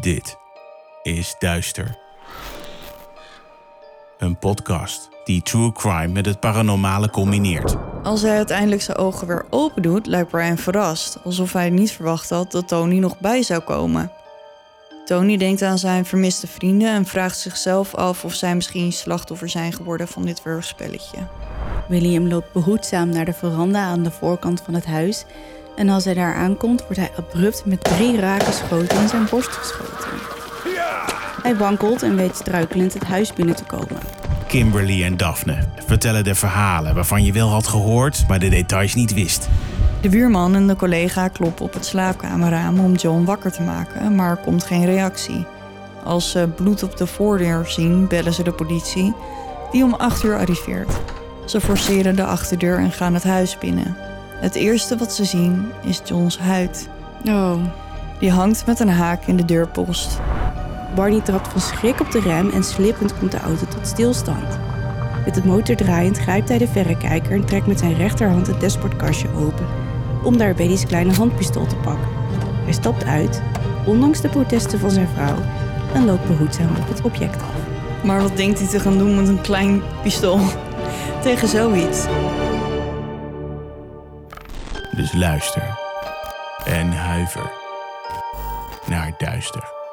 Dit is Duister. Een podcast die true crime met het paranormale combineert. Als hij uiteindelijk zijn ogen weer open doet, lijkt Brian verrast, alsof hij niet verwacht had dat Tony nog bij zou komen. Tony denkt aan zijn vermiste vrienden en vraagt zichzelf af of zij misschien slachtoffer zijn geworden van dit wurgspelletje. William loopt behoedzaam naar de veranda aan de voorkant van het huis. En als hij daar aankomt, wordt hij abrupt met drie rake schoten in zijn borst geschoten. Hij wankelt en weet struikelend het huis binnen te komen. Kimberly en Daphne vertellen de verhalen waarvan je wel had gehoord, maar de details niet wist. De buurman en de collega kloppen op het slaapkamerraam om John wakker te maken, maar er komt geen reactie. Als ze bloed op de voordeur zien, bellen ze de politie, die om 8 uur arriveert. Ze forceren de achterdeur en gaan het huis binnen. Het eerste wat ze zien is John's huid. Oh. Die hangt met een haak in de deurpost. Barney trapt van schrik op de rem en slippend komt de auto tot stilstand. Met de motor draaiend grijpt hij de verrekijker en trekt met zijn rechterhand het dashboardkastje open om daar Betty's kleine handpistool te pakken. Hij stapt uit, ondanks de protesten van zijn vrouw, en loopt behoedzaam op het object af. Maar wat denkt hij te gaan doen met een klein pistool tegen zoiets? Dus luister en huiver naar duister.